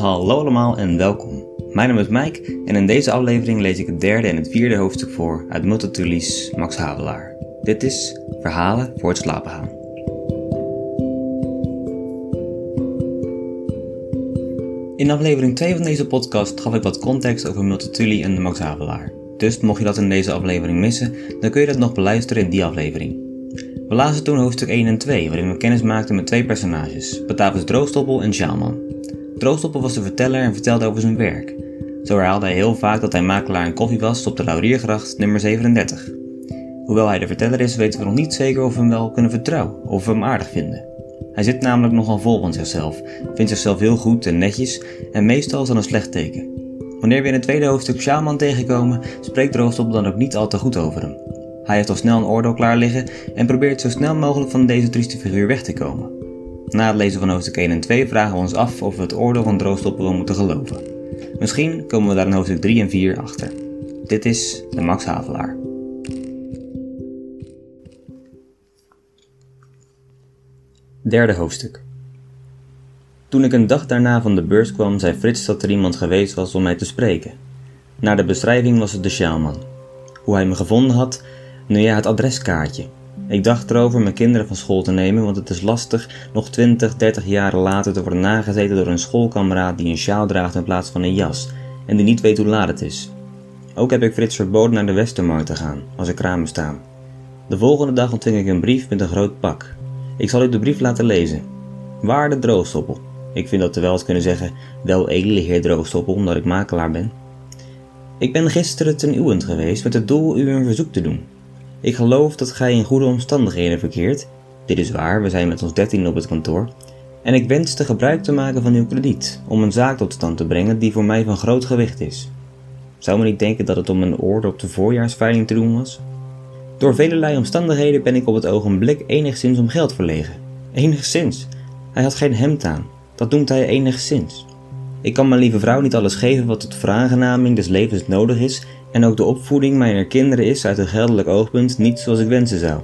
Hallo allemaal en welkom. Mijn naam is Mike en in deze aflevering lees ik het derde en het vierde hoofdstuk voor uit Multitulies Max Havelaar. Dit is Verhalen voor het slapen gaan. In aflevering 2 van deze podcast gaf ik wat context over Multatuli en Max Havelaar. Dus mocht je dat in deze aflevering missen, dan kun je dat nog beluisteren in die aflevering. We lazen toen hoofdstuk 1 en 2, waarin we kennis maakten met twee personages, Batavus Droostoppel en Sjaalman. Droostoppel was de verteller en vertelde over zijn werk. Zo herhaalde hij heel vaak dat hij makelaar in koffie was op de Lauriergracht nummer 37. Hoewel hij de verteller is, weten we nog niet zeker of we hem wel kunnen vertrouwen of we hem aardig vinden. Hij zit namelijk nogal vol van zichzelf, vindt zichzelf heel goed en netjes en meestal is dat een slecht teken. Wanneer we in het tweede hoofdstuk Shaman tegenkomen, spreekt Droostoppel dan ook niet al te goed over hem. Hij heeft al snel een oordeel klaar liggen en probeert zo snel mogelijk van deze trieste figuur weg te komen. Na het lezen van hoofdstuk 1 en 2 vragen we ons af of we het oordeel van Droostoppel wel moeten geloven. Misschien komen we daar in hoofdstuk 3 en 4 achter. Dit is de Max Havelaar. Derde hoofdstuk. Toen ik een dag daarna van de beurs kwam, zei Frits dat er iemand geweest was om mij te spreken. Naar de beschrijving was het de sjaalman. Hoe hij me gevonden had, nu ja, het adreskaartje. Ik dacht erover mijn kinderen van school te nemen, want het is lastig nog 20, 30 jaren later te worden nagezeten door een schoolkameraad die een sjaal draagt in plaats van een jas en die niet weet hoe laat het is. Ook heb ik Frits verboden naar de Westermarkt te gaan, als er kramen staan. De volgende dag ontving ik een brief met een groot pak. Ik zal u de brief laten lezen. Waarde Droogstoppel. Ik vind dat we wel eens kunnen zeggen, wel edele heer Droogstoppel, omdat ik makelaar ben. Ik ben gisteren ten uwent geweest met het doel u een verzoek te doen. Ik geloof dat gij in goede omstandigheden verkeert. Dit is waar, we zijn met ons dertien op het kantoor. En ik wenste gebruik te maken van uw krediet om een zaak tot stand te brengen die voor mij van groot gewicht is. Zou men niet denken dat het om een orde op de voorjaarsveiling te doen was? Door velelei omstandigheden ben ik op het ogenblik enigszins om geld verlegen. Enigszins. Hij had geen hemd aan. Dat noemt hij enigszins. Ik kan mijn lieve vrouw niet alles geven wat tot veraangenaming des levens nodig is en ook de opvoeding mijner kinderen is uit een geldelijk oogpunt niet zoals ik wensen zou.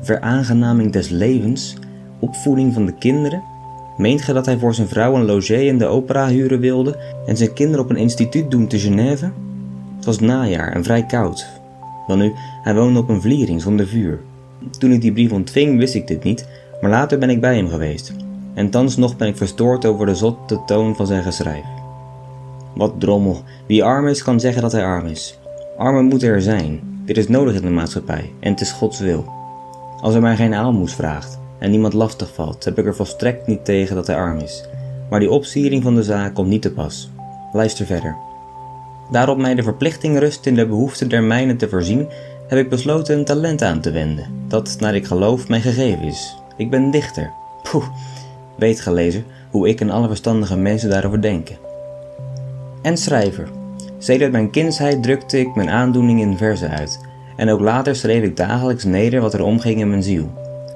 Veraangenaming des levens? Opvoeding van de kinderen? Meent ge dat hij voor zijn vrouw een logé in de opera huren wilde en zijn kinderen op een instituut doen te Genève? Het was najaar en vrij koud. Welnu, hij woonde op een vliering zonder vuur. Toen ik die brief ontving wist ik dit niet, maar later ben ik bij hem geweest. En thans nog ben ik verstoord over de zotte toon van zijn geschrijf. Wat drommel, wie arm is kan zeggen dat hij arm is. Armen moeten er zijn, dit is nodig in de maatschappij en het is Gods wil. Als hij mij geen aalmoes vraagt en niemand lastig valt, heb ik er volstrekt niet tegen dat hij arm is. Maar die opsiering van de zaak komt niet te pas. Luister verder. Daarop mij de verplichting rust in de behoefte der mijnen te voorzien, heb ik besloten een talent aan te wenden, dat, naar ik geloof, mij gegeven is. Ik ben dichter. Poeh, weet gelezen hoe ik en alle verstandige mensen daarover denken. En schrijver. Sedert mijn kindsheid drukte ik mijn aandoening in verzen uit, en ook later schreef ik dagelijks neder wat er omging in mijn ziel.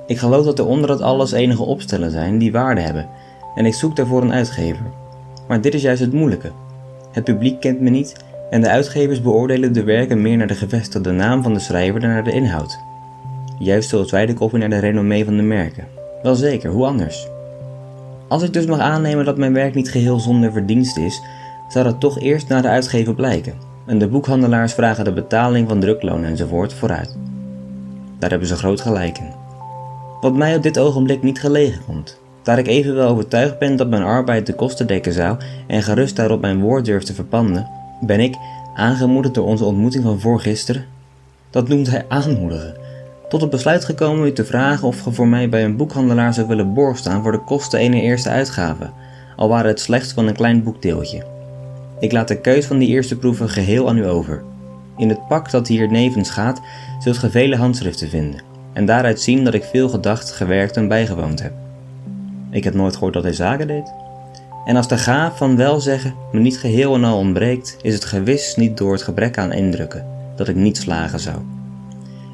Ik geloof dat er onder dat alles enige opstellen zijn die waarde hebben, en ik zoek daarvoor een uitgever. Maar dit is juist het moeilijke. Het publiek kent me niet en de uitgevers beoordelen de werken meer naar de gevestigde naam van de schrijver dan naar de inhoud. Juist zoals wij de koppie naar de renommee van de merken. Wel zeker, hoe anders? Als ik dus mag aannemen dat mijn werk niet geheel zonder verdienst is, zou dat toch eerst naar de uitgever blijken. En de boekhandelaars vragen de betaling van drukloon enzovoort vooruit. Daar hebben ze groot gelijk in. Wat mij op dit ogenblik niet gelegen komt, daar ik evenwel overtuigd ben dat mijn arbeid de kosten dekken zou en gerust daarop mijn woord durf te verpanden, ben ik, aangemoedigd door onze ontmoeting van voorgisteren, dat noemt hij aanmoedigen, tot het besluit gekomen u te vragen of ge voor mij bij een boekhandelaar zou willen borg staan voor de kosten ene eerste uitgave, al waren het slechts van een klein boekdeeltje. Ik laat de keus van die eerste proeven geheel aan u over. In het pak dat hier nevens gaat, zult ge vele handschriften vinden, en daaruit zien dat ik veel gedacht, gewerkt en bijgewoond heb. Ik heb nooit gehoord dat hij zaken deed. En als de gaaf van welzeggen me niet geheel en al ontbreekt, is het gewis niet door het gebrek aan indrukken dat ik niet slagen zou.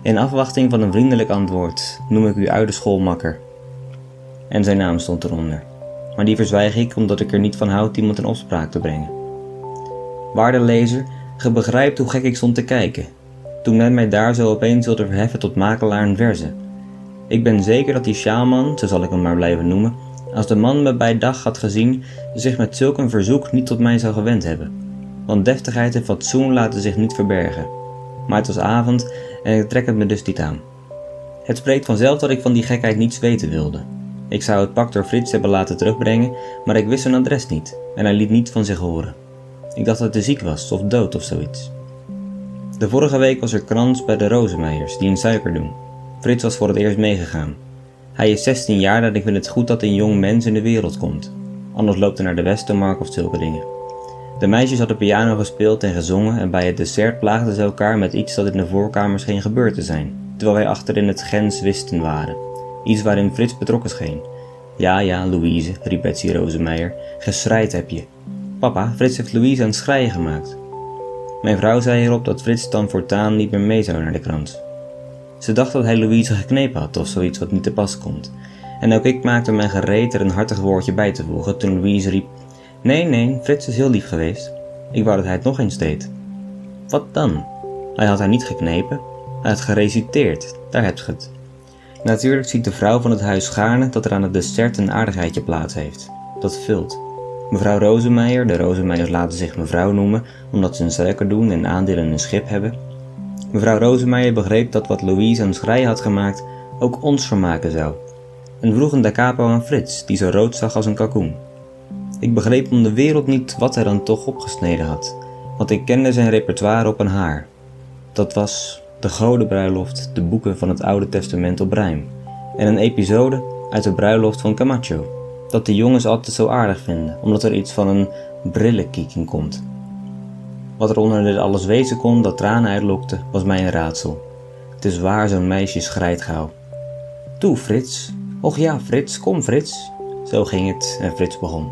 In afwachting van een vriendelijk antwoord noem ik u oude schoolmakker. En zijn naam stond eronder. Maar die verzwijg ik omdat ik er niet van houd iemand in opspraak te brengen. Waarde lezer, ge begrijpt hoe gek ik stond te kijken, toen men mij daar zo opeens wilde verheffen tot makelaar en verze. Ik ben zeker dat die sjaalman, zo zal ik hem maar blijven noemen, als de man me bij dag had gezien, zich met zulk een verzoek niet tot mij zou gewend hebben. Want deftigheid en fatsoen laten zich niet verbergen. Maar het was avond en ik trek het me dus niet aan. Het spreekt vanzelf dat ik van die gekheid niets weten wilde. Ik zou het pak door Frits hebben laten terugbrengen, maar ik wist zijn adres niet en hij liet niet van zich horen. Ik dacht dat hij ziek was of dood of zoiets. De vorige week was er krans bij de Rozenmeijers die een suiker doen. Frits was voor het eerst meegegaan. Hij is 16 jaar en ik vind het goed dat een jong mens in de wereld komt. Anders loopt hij naar de Westermark of zulke dingen. De meisjes hadden piano gespeeld en gezongen en bij het dessert plaagden ze elkaar met iets dat in de voorkamer scheen gebeurd te zijn, terwijl wij achter in het gens wisten waren. Iets waarin Frits betrokken scheen. Ja, ja, Louise, riep Betsy Rozenmeijer, heb je. Papa, Frits heeft Louise aan het schreien gemaakt. Mijn vrouw zei hierop dat Frits dan voortaan niet meer mee zou naar de krant. Ze dacht dat hij Louise geknepen had of zoiets wat niet te pas komt. En ook ik maakte mij gereed er een hartig woordje bij te voegen toen Louise riep: Nee, nee, Frits is heel lief geweest. Ik wou dat hij het nog eens deed. Wat dan? Hij had haar niet geknepen, hij had gereciteerd, daar heb je het. Natuurlijk ziet de vrouw van het huis gaarne dat er aan het dessert een aardigheidje plaats heeft. Dat vult. Mevrouw Rozenmeijer, de Rozenmeijers laten zich mevrouw noemen omdat ze een suiker doen en aandelen in een schip hebben. Mevrouw Rozenmeijer begreep dat wat Louise aan schrij had gemaakt ook ons vermaken zou. En vroeg een da capo aan Frits, die zo rood zag als een kalkoen. Ik begreep om de wereld niet wat hij dan toch opgesneden had, want ik kende zijn repertoire op een haar. Dat was de godenbruiloft, de boeken van het Oude Testament op rijm en een episode uit de bruiloft van Camacho, dat de jongens altijd zo aardig vinden, omdat er iets van een brillenkiek in komt. Wat er onder dit alles wezen kon dat tranen uitlokte, was mij een raadsel. Het is waar zo'n meisje schrijt gauw. Toe, Frits. Och ja, Frits, kom, Frits. Zo ging het en Frits begon.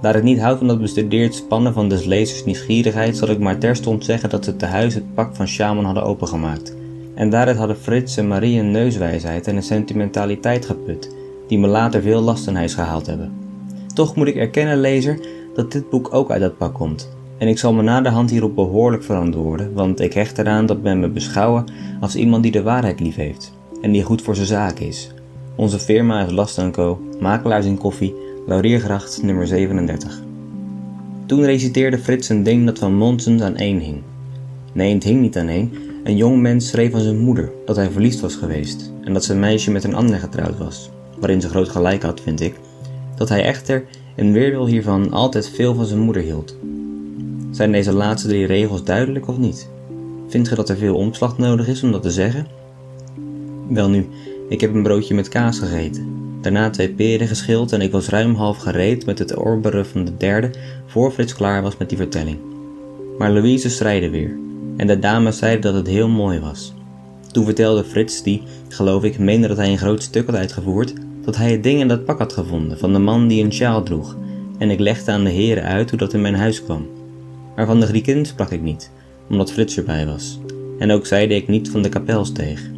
Daar ik niet houd van dat bestudeerd spannen van des lezers nieuwsgierigheid, zal ik maar terstond zeggen dat ze te huis het pak van Shaman hadden opengemaakt. En daaruit hadden Frits en Marie een neuswijsheid en een sentimentaliteit geput, die me later veel last in huis gehaald hebben. Toch moet ik erkennen, lezer, dat dit boek ook uit dat pak komt. En ik zal me na de hand hierop behoorlijk verantwoorden, want ik hecht eraan dat men me beschouwen als iemand die de waarheid lief heeft en die goed voor zijn zaak is. Onze firma is Last Co, makelaars in koffie, Lauriergracht nummer 37. Toen reciteerde Frits een ding dat van Monsens aan één hing. Nee, het hing niet aan één. Een jong mens schreef aan zijn moeder dat hij verliefd was geweest en dat zijn meisje met een ander getrouwd was, waarin ze groot gelijk had, vind ik, dat hij echter in weerwil hiervan altijd veel van zijn moeder hield. Zijn deze laatste drie regels duidelijk of niet? Vindt ge dat er veel omslag nodig is om dat te zeggen? Welnu, ik heb een broodje met kaas gegeten. Daarna twee peren geschild en ik was ruim half gereed met het orberen van de derde voor Frits klaar was met die vertelling. Maar Louise strijde weer en de dames zeiden dat het heel mooi was. Toen vertelde Frits, die, geloof ik, meende dat hij een groot stuk had uitgevoerd, dat hij het ding in dat pak had gevonden van de man die een sjaal droeg, en ik legde aan de heren uit hoe dat in mijn huis kwam. Maar van de Griekin sprak ik niet, omdat Frits erbij was, en ook zeide ik niet van de kapelsteeg.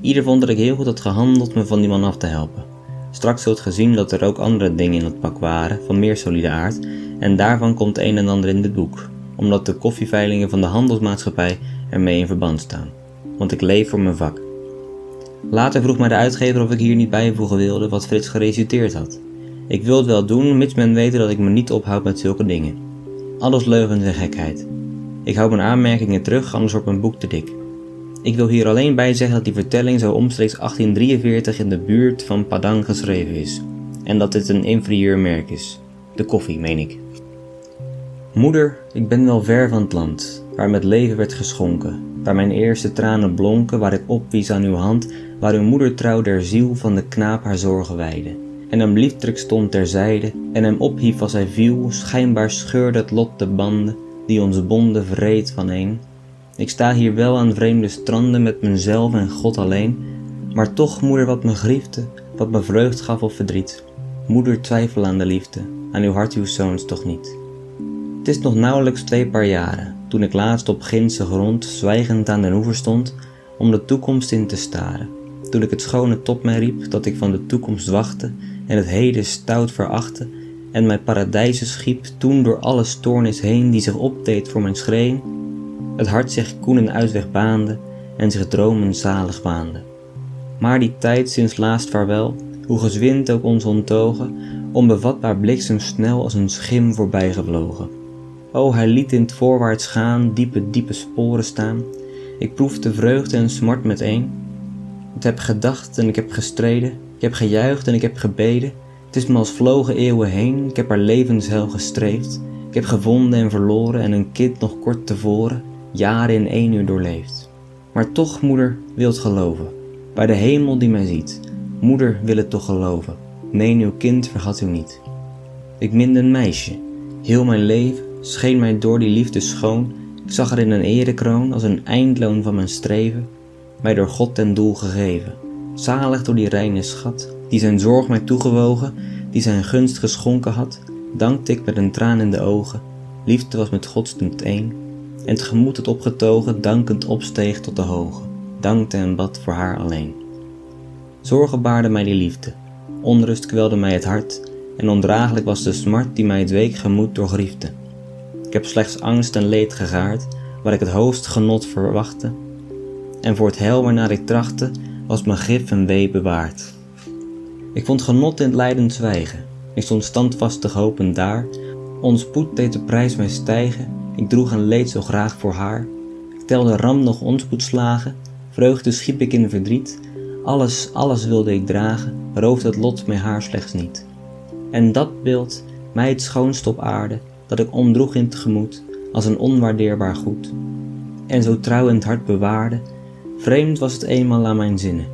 Ieder vond dat ik heel goed had gehandeld me van die man af te helpen. Straks zult gezien dat er ook andere dingen in het pak waren, van meer solide aard, en daarvan komt een en ander in dit boek, omdat de koffieveilingen van de handelsmaatschappij ermee in verband staan. Want ik leef voor mijn vak. Later vroeg mij de uitgever of ik hier niet bijvoegen wilde wat Frits gereciteerd had. Ik wil het wel doen, mits men weet dat ik me niet ophoud met zulke dingen. Alles leugens en gekheid. Ik hou mijn aanmerkingen terug, anders wordt mijn boek te dik. Ik wil hier alleen bij zeggen dat die vertelling zo omstreeks 1843 in de buurt van Padang geschreven is. En dat dit een inferieur merk is. De koffie, meen ik. Moeder, ik ben wel ver van het land, waar met leven werd geschonken, waar mijn eerste tranen blonken, waar ik opwies aan uw hand, waar uw moeder trouw der ziel van de knaap haar zorgen weide. En hem liefdruk stond terzijde, en hem ophief als hij viel, schijnbaar scheurde het lot de banden, die ons bonden vreed vaneen, ik sta hier wel aan vreemde stranden met mezelf en God alleen, Maar toch, moeder, wat me griefde, wat me vreugd gaf of verdriet. Moeder, twijfel aan de liefde, aan uw hart uw zoons toch niet. Het is nog nauwelijks twee paar jaren, toen ik laatst op ginse grond zwijgend aan den oever stond, om de toekomst in te staren. Toen ik het schone top mij riep, dat ik van de toekomst wachtte, en het heden stout verachtte, en mijn paradijzen schiep, toen door alle stoornis heen die zich opdeed voor mijn schreen, het hart zich koen een uitweg baande, en zich dromen zalig waande. Maar die tijd sinds laatst vaarwel, hoe gezwind ook ons ontogen, onbevatbaar snel als een schim voorbij gevlogen. O, hij liet in het voorwaarts gaan diepe, diepe sporen staan. Ik proefde vreugde en smart meteen. Ik heb gedacht en ik heb gestreden, ik heb gejuicht en ik heb gebeden. Het is me als vlogen eeuwen heen, ik heb haar levenshel gestreefd. Ik heb gevonden en verloren en een kind nog kort tevoren, jaren in één uur doorleefd. Maar toch, moeder, wilt geloven, bij de hemel die mij ziet. Moeder wil het toch geloven, nee, uw kind vergat u niet. Ik minde een meisje, heel mijn leven scheen mij door die liefde schoon. Ik zag er in een erekroon als een eindloon van mijn streven, mij door God ten doel gegeven. Zalig door die reine schat, die zijn zorg mij toegewogen, die zijn gunst geschonken had, dankte ik met een traan in de ogen. Liefde was met godsdienst één, en het gemoed het opgetogen dankend opsteeg tot de hoge, dankte en bad voor haar alleen. Zorgen baarde mij die liefde, onrust kwelde mij het hart, en ondraaglijk was de smart die mij het week gemoed doorgriefde. Ik heb slechts angst en leed gegaard, waar ik het hoogst genot verwachtte, en voor het hel waarnaar ik trachtte, was mijn gif en wee bewaard. Ik vond genot in het lijdend zwijgen, ik stond standvastig hopend daar, ons spoed deed de prijs mij stijgen, ik droeg een leed zo graag voor haar. Ik telde ram nog onspoedslagen, vreugde schiep ik in verdriet, alles, alles wilde ik dragen, roofde het lot mij haar slechts niet. En dat beeld, mij het schoonst op aarde, dat ik omdroeg in tegemoet, als een onwaardeerbaar goed. En zo trouw in het hart bewaarde, vreemd was het eenmaal aan mijn zinnen.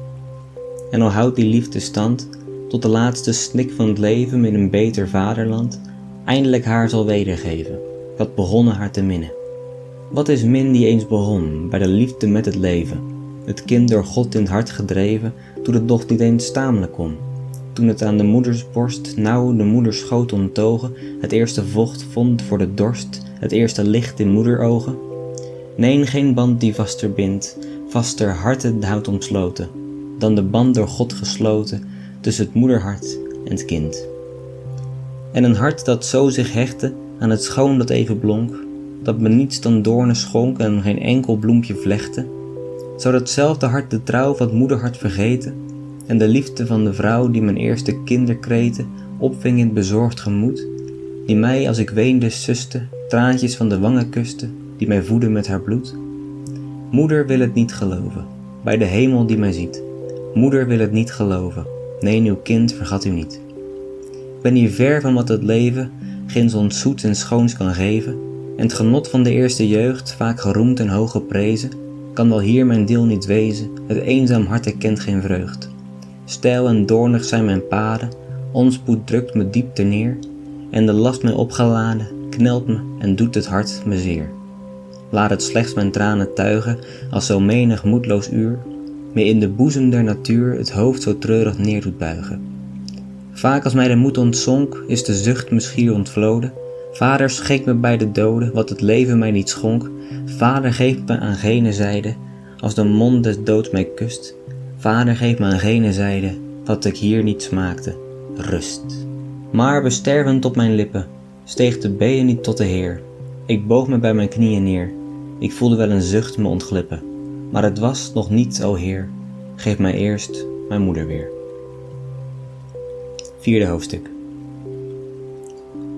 En al houdt die liefde stand, tot de laatste snik van het leven in een beter vaderland, eindelijk haar zal wedergeven, had begonnen haar te minnen. Wat is min die eens begon, bij de liefde met het leven, het kind door God in het hart gedreven, toen het nog niet eens kon, toen het aan de moeders borst nauw de moeders schoot onttogen, het eerste vocht vond voor de dorst, het eerste licht in moederogen? Nee, geen band die vaster bindt, vaster harten houdt omsloten, dan de band door God gesloten tussen het moederhart en het kind. En een hart dat zo zich hechtte aan het schoon dat even blonk, dat me niets dan doornen schonk en geen enkel bloempje vlechten, zou datzelfde hart de trouw van het moederhart vergeten en de liefde van de vrouw die mijn eerste kinderkreten opving in bezorgd gemoed, die mij als ik weende suste, traantjes van de wangen kuste, die mij voedde met haar bloed? Moeder wil het niet geloven, bij de hemel die mij ziet. Moeder wil het niet geloven, nee, uw kind vergat u niet. Ik ben hier ver van wat het leven ginds ons zoet en schoons kan geven, en het genot van de eerste jeugd, vaak geroemd en hoog geprezen, kan wel hier mijn deel niet wezen, het eenzaam hart kent geen vreugd. Steil en doornig zijn mijn paden, onspoed drukt me diep ter neer, en de last mij opgeladen knelt me en doet het hart me zeer. Laat het slechts mijn tranen tuigen, als zo menig moedloos uur, me in de boezem der natuur het hoofd zo treurig neer doet buigen. Vaak als mij de moed ontzonk, is de zucht me schier ontvloden. Vader, schenk me bij de doden, wat het leven mij niet schonk. Vader, geef me aan gene zijde, als de mond des doods mij kust. Vader, geef me aan gene zijde, wat ik hier niet smaakte, rust. Maar bestervend op mijn lippen, steeg de benen niet tot de Heer. Ik boog me bij mijn knieën neer, ik voelde wel een zucht me ontglippen. Maar het was nog niet, o Heer, geef mij eerst mijn moeder weer. Vierde hoofdstuk.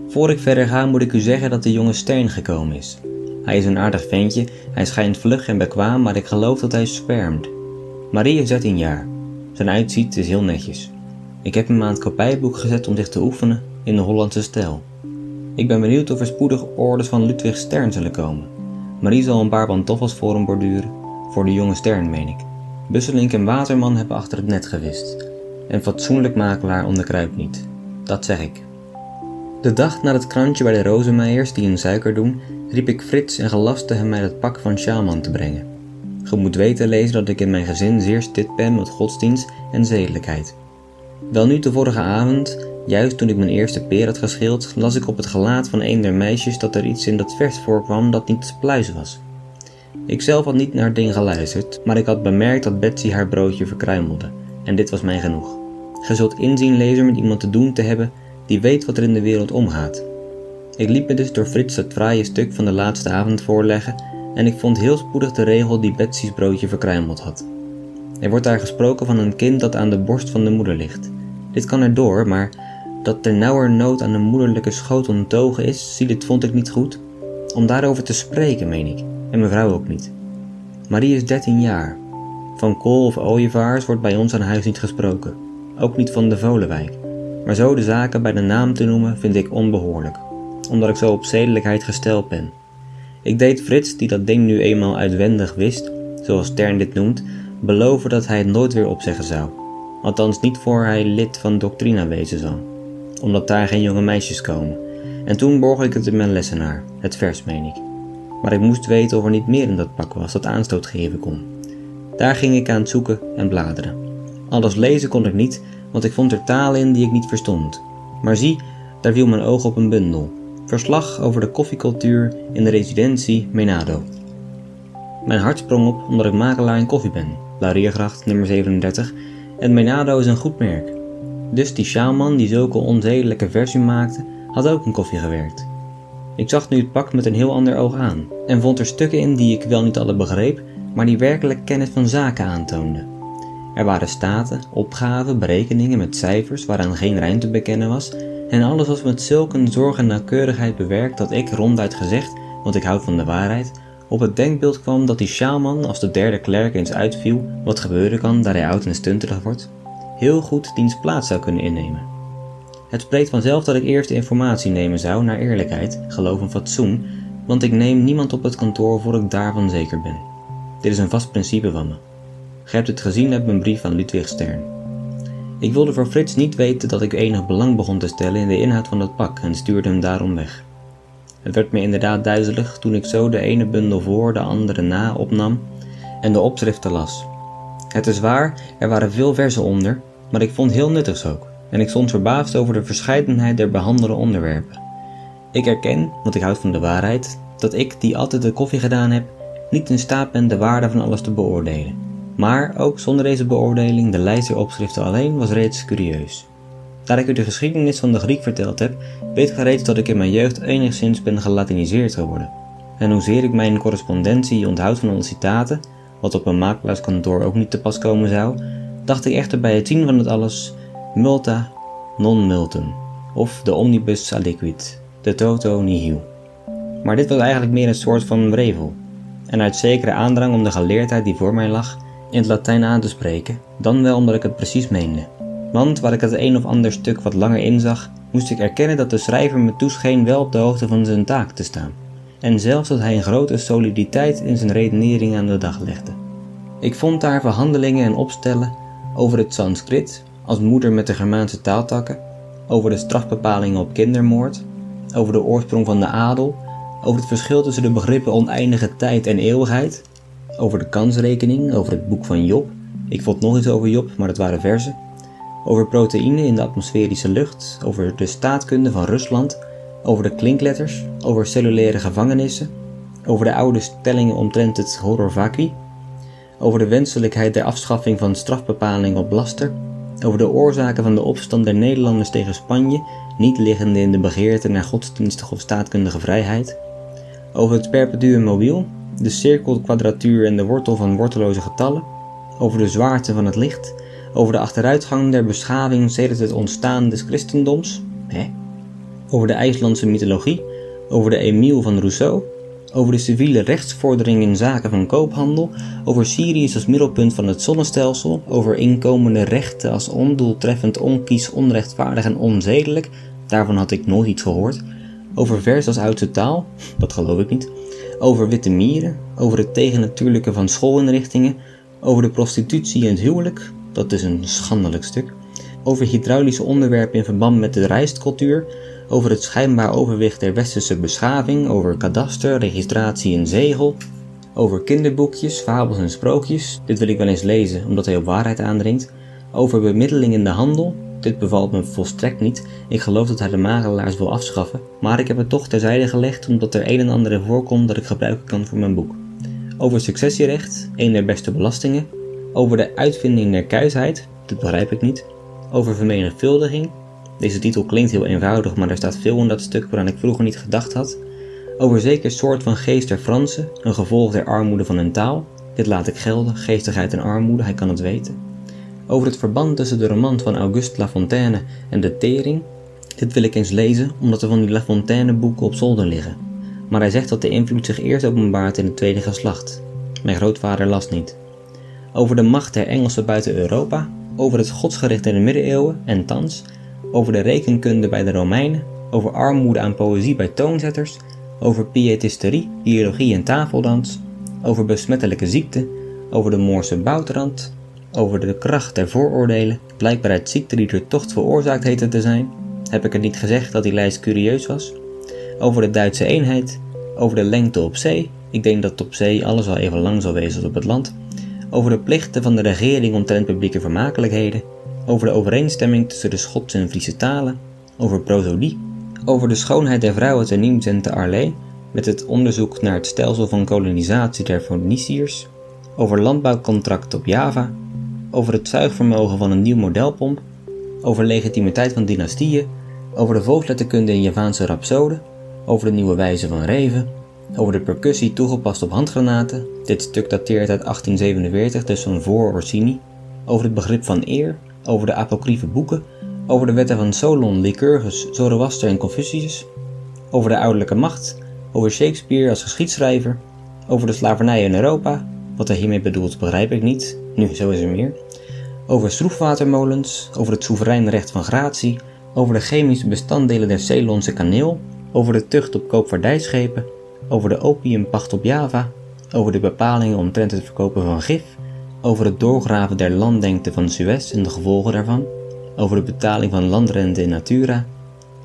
Voor ik verder ga moet ik u zeggen dat de jonge Stern gekomen is. Hij is een aardig ventje, hij schijnt vlug en bekwaam, maar ik geloof dat hij spermt. Marie is 13 jaar. Zijn uitziet is heel netjes. Ik heb hem aan het kopijboek gezet om zich te oefenen in de Hollandse stijl. Ik ben benieuwd of er spoedig orders van Ludwig Stern zullen komen. Marie zal een paar pantoffels voor hem borduren, voor de jonge Stern meen ik. Busselink en Waterman hebben achter het net gewist. En fatsoenlijk makelaar onderkruipt niet. Dat zeg ik. De dag na het krantje bij de Rozenmeijers die een suiker doen, riep ik Frits en gelaste hem mij het pak van Sjaalman te brengen. Ge moet weten lezen dat ik in mijn gezin zeer stit ben met godsdienst en zedelijkheid. Wel nu de vorige avond, juist toen ik mijn eerste peer had geschild, las ik op het gelaat van een der meisjes dat er iets in dat vers voorkwam dat niet te pluizen was. Ik zelf had niet naar het ding geluisterd, maar ik had bemerkt dat Betsy haar broodje verkruimelde, en dit was mij genoeg. Ge zult inzien, lezer, met iemand te doen te hebben die weet wat er in de wereld omgaat. Ik liet me dus door Frits het fraaie stuk van de laatste avond voorleggen en ik vond heel spoedig de regel die Betsy's broodje verkruimeld had. Er wordt daar gesproken van een kind dat aan de borst van de moeder ligt. Dit kan er door, maar dat ter nauwer nood aan de moederlijke schoot onttogen is, zie dit vond ik niet goed. Om daarover te spreken, meen ik, en mevrouw ook niet. Marie is dertien jaar. Van kool of ooievaars wordt bij ons aan huis niet gesproken, ook niet van de Volenwijk. Maar zo de zaken bij de naam te noemen vind ik onbehoorlijk, omdat ik zo op zedelijkheid gesteld ben. Ik deed Frits, die dat ding nu eenmaal uitwendig wist, zoals Stern dit noemt, beloven dat hij het nooit weer opzeggen zou. Althans niet voor hij lid van Doctrina wezen zal, omdat daar geen jonge meisjes komen. En toen borg ik het in mijn lessenaar, het vers meen ik. Maar ik moest weten of er niet meer in dat pak was dat aanstoot geven kon. Daar ging ik aan het zoeken en bladeren. Alles lezen kon ik niet, want ik vond er talen in die ik niet verstond. Maar zie, daar viel mijn oog op een bundel. Verslag over de koffiecultuur in de residentie Menado. Mijn hart sprong op omdat ik makelaar in koffie ben, Lauriergracht nummer 37, en Menado is een goed merk. Dus die sjaalman die zulke onzedelijke versie maakte, had ook in koffie gewerkt. Ik zag nu het pak met een heel ander oog aan en vond er stukken in die ik wel niet alle begreep, maar die werkelijk kennis van zaken aantoonden. Er waren staten, opgaven, berekeningen met cijfers waaraan geen rijm te bekennen was en alles was met zulke zorg en nauwkeurigheid bewerkt dat ik, ronduit gezegd, want ik houd van de waarheid, op het denkbeeld kwam dat die sjaalman, als de derde klerk eens uitviel, wat gebeuren kan daar hij oud en stunterig wordt, heel goed diens plaats zou kunnen innemen. Het spreekt vanzelf dat ik eerst de informatie nemen zou naar eerlijkheid, geloof en fatsoen, want ik neem niemand op het kantoor voor ik daarvan zeker ben. Dit is een vast principe van me. Gij hebt het gezien uit mijn brief aan Ludwig Stern. Ik wilde voor Frits niet weten dat ik enig belang begon te stellen in de inhoud van dat pak en stuurde hem daarom weg. Het werd me inderdaad duizelig toen ik zo de ene bundel voor de andere na opnam en de opschriften las. Het is waar, er waren veel versen onder, maar ik vond heel nuttigs ook en ik stond verbaasd over de verscheidenheid der behandelde onderwerpen. Ik erken, want ik houd van de waarheid, dat ik, die altijd de koffie gedaan heb, niet in staat ben de waarde van alles te beoordelen. Maar ook zonder deze beoordeling, de lijst der opschriften alleen, was reeds curieus. Daar ik u de geschiedenis van de Griek verteld heb, weet gij reeds dat ik in mijn jeugd enigszins ben gelatiniseerd geworden. En hoezeer ik mijn correspondentie onthoud van alle citaten, wat op een makelaarskantoor ook niet te pas komen zou, dacht ik echter bij het zien van het alles multa non multum, of de omnibus aliquid, de toto nihil. Maar dit was eigenlijk meer een soort van brevel, en uit zekere aandrang om de geleerdheid die voor mij lag, in het Latijn aan te spreken, dan wel omdat ik het precies meende. Want waar ik het een of ander stuk wat langer inzag, moest ik erkennen dat de schrijver me toescheen wel op de hoogte van zijn taak te staan. En zelfs dat hij een grote soliditeit in zijn redenering aan de dag legde. Ik vond daar verhandelingen en opstellen over het Sanskrit als moeder met de Germaanse taaltakken, over de strafbepalingen op kindermoord, over de oorsprong van de adel, over het verschil tussen de begrippen oneindige tijd en eeuwigheid, over de kansrekening, over het boek van Job. Ik vond nog iets over Job, maar dat waren verzen. Over proteïne in de atmosferische lucht, over de staatkunde van Rusland, over de klinkletters, over cellulaire gevangenissen, over de oude stellingen omtrent het horror over de wenselijkheid der afschaffing van strafbepaling op laster, over de oorzaken van de opstand der Nederlanders tegen Spanje, niet liggende in de begeerte naar godsdienstige of staatkundige vrijheid, over het perpetuum mobile, de cirkelkwadratuur en de wortel van worteloze getallen, over de zwaarte van het licht, over de achteruitgang der beschaving sedert het ontstaan des christendoms, hè? over de IJslandse mythologie, over de Emile van Rousseau, over de civiele rechtsvordering in zaken van koophandel, over Sirius als middelpunt van het zonnestelsel, over inkomende rechten als ondoeltreffend, onkies, onrechtvaardig en onzedelijk, daarvan had ik nooit iets gehoord, over vers als oudste taal, dat geloof ik niet, over witte mieren, over het tegennatuurlijke van schoolinrichtingen, over de prostitutie en het huwelijk, dat is een schandelijk stuk, over hydraulische onderwerpen in verband met de rijstcultuur, over het schijnbaar overwicht der westerse beschaving, over kadaster, registratie en zegel, Over kinderboekjes, fabels en sprookjes, dit wil ik wel eens lezen omdat hij op waarheid aandringt. Over bemiddeling in de handel, dit bevalt me volstrekt niet. Ik geloof dat hij de makelaars wil afschaffen, maar ik heb het toch terzijde gelegd omdat er een en ander voorkomt dat ik gebruiken kan voor mijn boek. Over successierecht, een der beste belastingen. Over de uitvinding der kuisheid, dit begrijp ik niet. Over vermenigvuldiging. Deze titel klinkt heel eenvoudig, maar er staat veel in dat stuk waaraan ik vroeger niet gedacht had. Over zeker soort van geest der Fransen, een gevolg der armoede van hun taal. Dit laat ik gelden, geestigheid en armoede, hij kan het weten. Over het verband tussen de roman van Auguste Lafontaine en de Tering. Dit wil ik eens lezen, omdat er van die Lafontaine boeken op zolder liggen. Maar hij zegt dat de invloed zich eerst openbaart in het tweede geslacht. Mijn grootvader las niet. Over de macht der Engelsen buiten Europa, over het godsgericht in de middeleeuwen en thans, over de rekenkunde bij de Romeinen, over armoede aan poëzie bij toonzetters, over pietisterie, biologie en tafeldans, over besmettelijke ziekte, over de Moorse boutrand, over de kracht der vooroordelen, blijkbaar uit ziekte die door tocht veroorzaakt heette te zijn. Heb ik het niet gezegd dat die lijst curieus was? Over de Duitse eenheid, over de lengte op zee, ik denk dat op zee alles wel even lang zal wezen als op het land, over de plichten van de regering omtrent publieke vermakelijkheden, over de overeenstemming tussen de Schotse en Friese talen, over prosodie, over de schoonheid der vrouwen te Nimes en te Arles, met het onderzoek naar het stelsel van kolonisatie der Phoeniciërs, over landbouwcontracten op Java, over het zuigvermogen van een nieuw modelpomp, over legitimiteit van dynastieën, over de volksletterkunde in Javaanse rapsoden, over de nieuwe wijze van reven, over de percussie toegepast op handgranaten, dit stuk dateert uit 1847, dus van voor Orsini, over het begrip van eer, over de apocryfe boeken, over de wetten van Solon, Lycurgus, Zoroaster en Confucius, over de ouderlijke macht, over Shakespeare als geschiedschrijver, over de slavernij in Europa, wat hij hiermee bedoelt begrijp ik niet, nu zo is er meer, over schroefwatermolens, over het soeverein recht van gratie, over de chemische bestanddelen der Ceylonse kaneel, over de tucht op koopvaardijschepen, over de opiumpacht op Java, over de bepalingen omtrent het verkopen van gif, over het doorgraven der landengte van Suez en de gevolgen daarvan, over de betaling van landrente in Natura,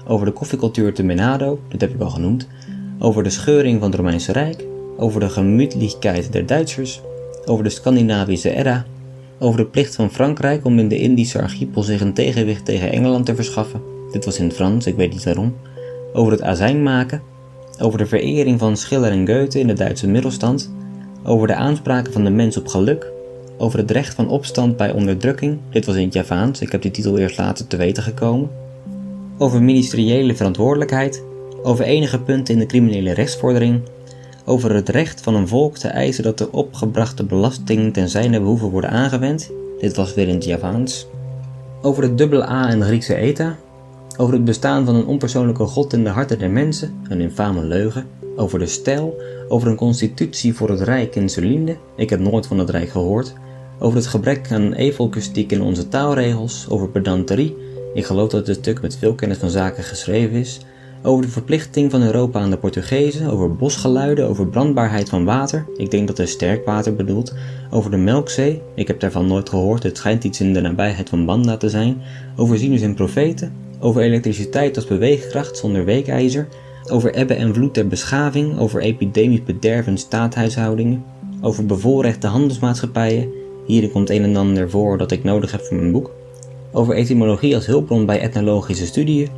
over de koffiecultuur te Menado, dit heb ik al genoemd, over de scheuring van het Romeinse Rijk, over de gemütlichkeit der Duitsers, over de Scandinavische era, over de plicht van Frankrijk om in de Indische archipel zich een tegenwicht tegen Engeland te verschaffen, dit was in het Frans, ik weet niet waarom, over het azijn maken, over de verering van Schiller en Goethe in de Duitse middelstand, over de aanspraken van de mens op geluk, over het recht van opstand bij onderdrukking, dit was in het Javaans, ik heb die titel eerst later te weten gekomen, over ministeriële verantwoordelijkheid, over enige punten in de criminele rechtsvordering, over het recht van een volk te eisen dat de opgebrachte belasting ten zijne behoeve worden aangewend, dit was weer in het Javaans, over het dubbele A en de Griekse eta, over het bestaan van een onpersoonlijke God in de harten der mensen, een infame leugen, over de stijl, over een constitutie voor het Rijk in Celinde, ik heb nooit van het Rijk gehoord, over het gebrek aan evelkustiek in onze taalregels, over pedanterie, ik geloof dat het stuk met veel kennis van zaken geschreven is, over de verplichting van Europa aan de Portugezen, over bosgeluiden, over brandbaarheid van water, ik denk dat hij sterkwater bedoelt, over de Melkzee, ik heb daarvan nooit gehoord, het schijnt iets in de nabijheid van Banda te zijn, over zieners en profeten, over elektriciteit als beweegkracht zonder weekijzer, over ebbe en vloed der beschaving, over epidemisch bederf en staathuishoudingen, over bevoorrechte handelsmaatschappijen, hier komt een en ander voor dat ik nodig heb voor mijn boek, over etymologie als hulpbron bij etnologische studieën,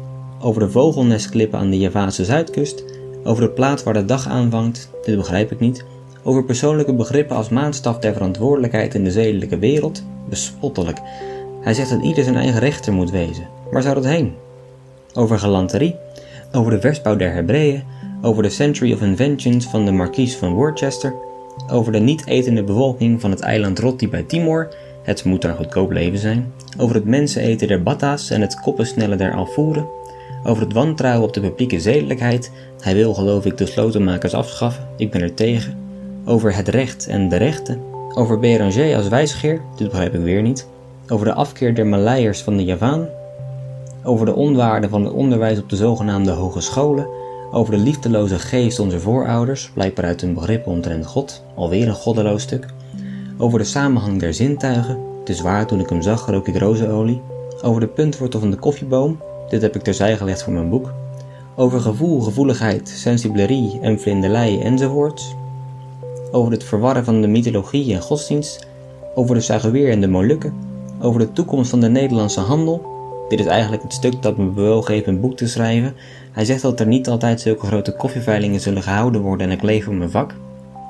over de vogelnestklippen aan de Javaanse zuidkust, over de plaat waar de dag aanvangt, dit begrijp ik niet, over persoonlijke begrippen als maatstaf der verantwoordelijkheid in de zedelijke wereld, bespottelijk. Hij zegt dat ieder zijn eigen rechter moet wezen. Waar zou dat heen? Over galanterie, over de versbouw der Hebreeën, over de Century of Inventions van de Marquise van Worcester, over de niet-etende bevolking van het eiland Rotti bij Timor, het moet daar goedkoop leven zijn, over het menseneten der Batta's en het koppensnellen der Alfoeren, over het wantrouwen op de publieke zedelijkheid, hij wil geloof ik de slotenmakers afschaffen, ik ben er tegen, over het recht en de rechten, over Béranger als wijsgeer, dit begrijp ik weer niet, over de afkeer der Maleiers van de Javaan, over de onwaarde van het onderwijs op de zogenaamde hogescholen, over de liefdeloze geest onze voorouders, blijkbaar uit een begrip omtrent God, alweer een goddeloos stuk, over de samenhang der zintuigen, het is waar toen ik hem zag rook ik rozenolie, over de puntwortel van de koffieboom, dit heb ik terzij gelegd voor mijn boek, over gevoel, gevoeligheid, sensiblerie en vlinderlei enzovoorts, over het verwarren van de mythologie en godsdienst, over de Saguweer en de Molukken, over de toekomst van de Nederlandse handel. Dit is eigenlijk het stuk dat me bewogen heeft een boek te schrijven. Hij zegt dat er niet altijd zulke grote koffieveilingen zullen gehouden worden en ik leef voor mijn vak.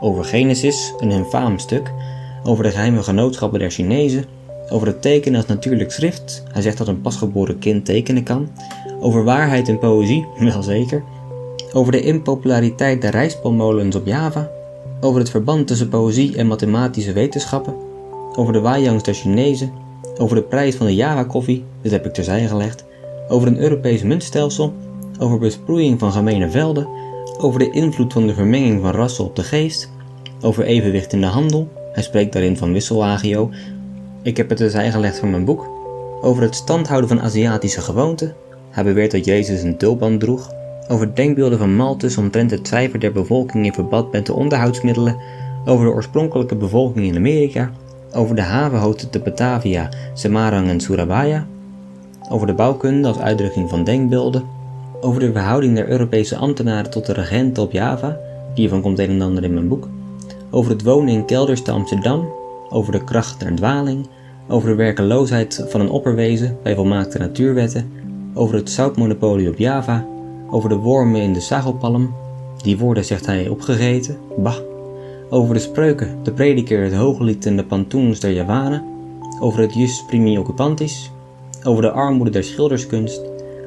Over Genesis, een infaam stuk. Over de geheime genootschappen der Chinezen. Over het tekenen als natuurlijk schrift. Hij zegt dat een pasgeboren kind tekenen kan. Over waarheid en poëzie, wel zeker. Over de impopulariteit der rijstpalmolens op Java. Over het verband tussen poëzie en mathematische wetenschappen. Over de wajangs der Chinezen. Over de prijs van de Java-koffie, dit heb ik terzijde gelegd. Over een Europees muntstelsel. Over besproeiing van gemene velden. Over de invloed van de vermenging van rassen op de geest. Over evenwicht in de handel. Hij spreekt daarin van wisselagio. Ik heb het terzijde gelegd voor mijn boek. Over het standhouden van Aziatische gewoonten. Hij beweert dat Jezus een tulband droeg. Over denkbeelden van Malthus omtrent het cijfer der bevolking in verband met de onderhoudsmiddelen. Over de oorspronkelijke bevolking in Amerika. Over de havenhoofden te Batavia, Semarang en Surabaya. Over de bouwkunde als uitdrukking van denkbeelden. Over de verhouding der Europese ambtenaren tot de regenten op Java. Hiervan komt een en ander in mijn boek. Over het wonen in kelders te Amsterdam. Over de kracht der dwaling. Over de werkeloosheid van een opperwezen bij volmaakte natuurwetten over het zoutmonopolie op Java, over de wormen in de sagelpalm, die woorden zegt hij opgegeten, bah, over de spreuken, de prediker, het hooglied en de pantoons der Javanen, over het jus primi occupantis, over de armoede der schilderskunst,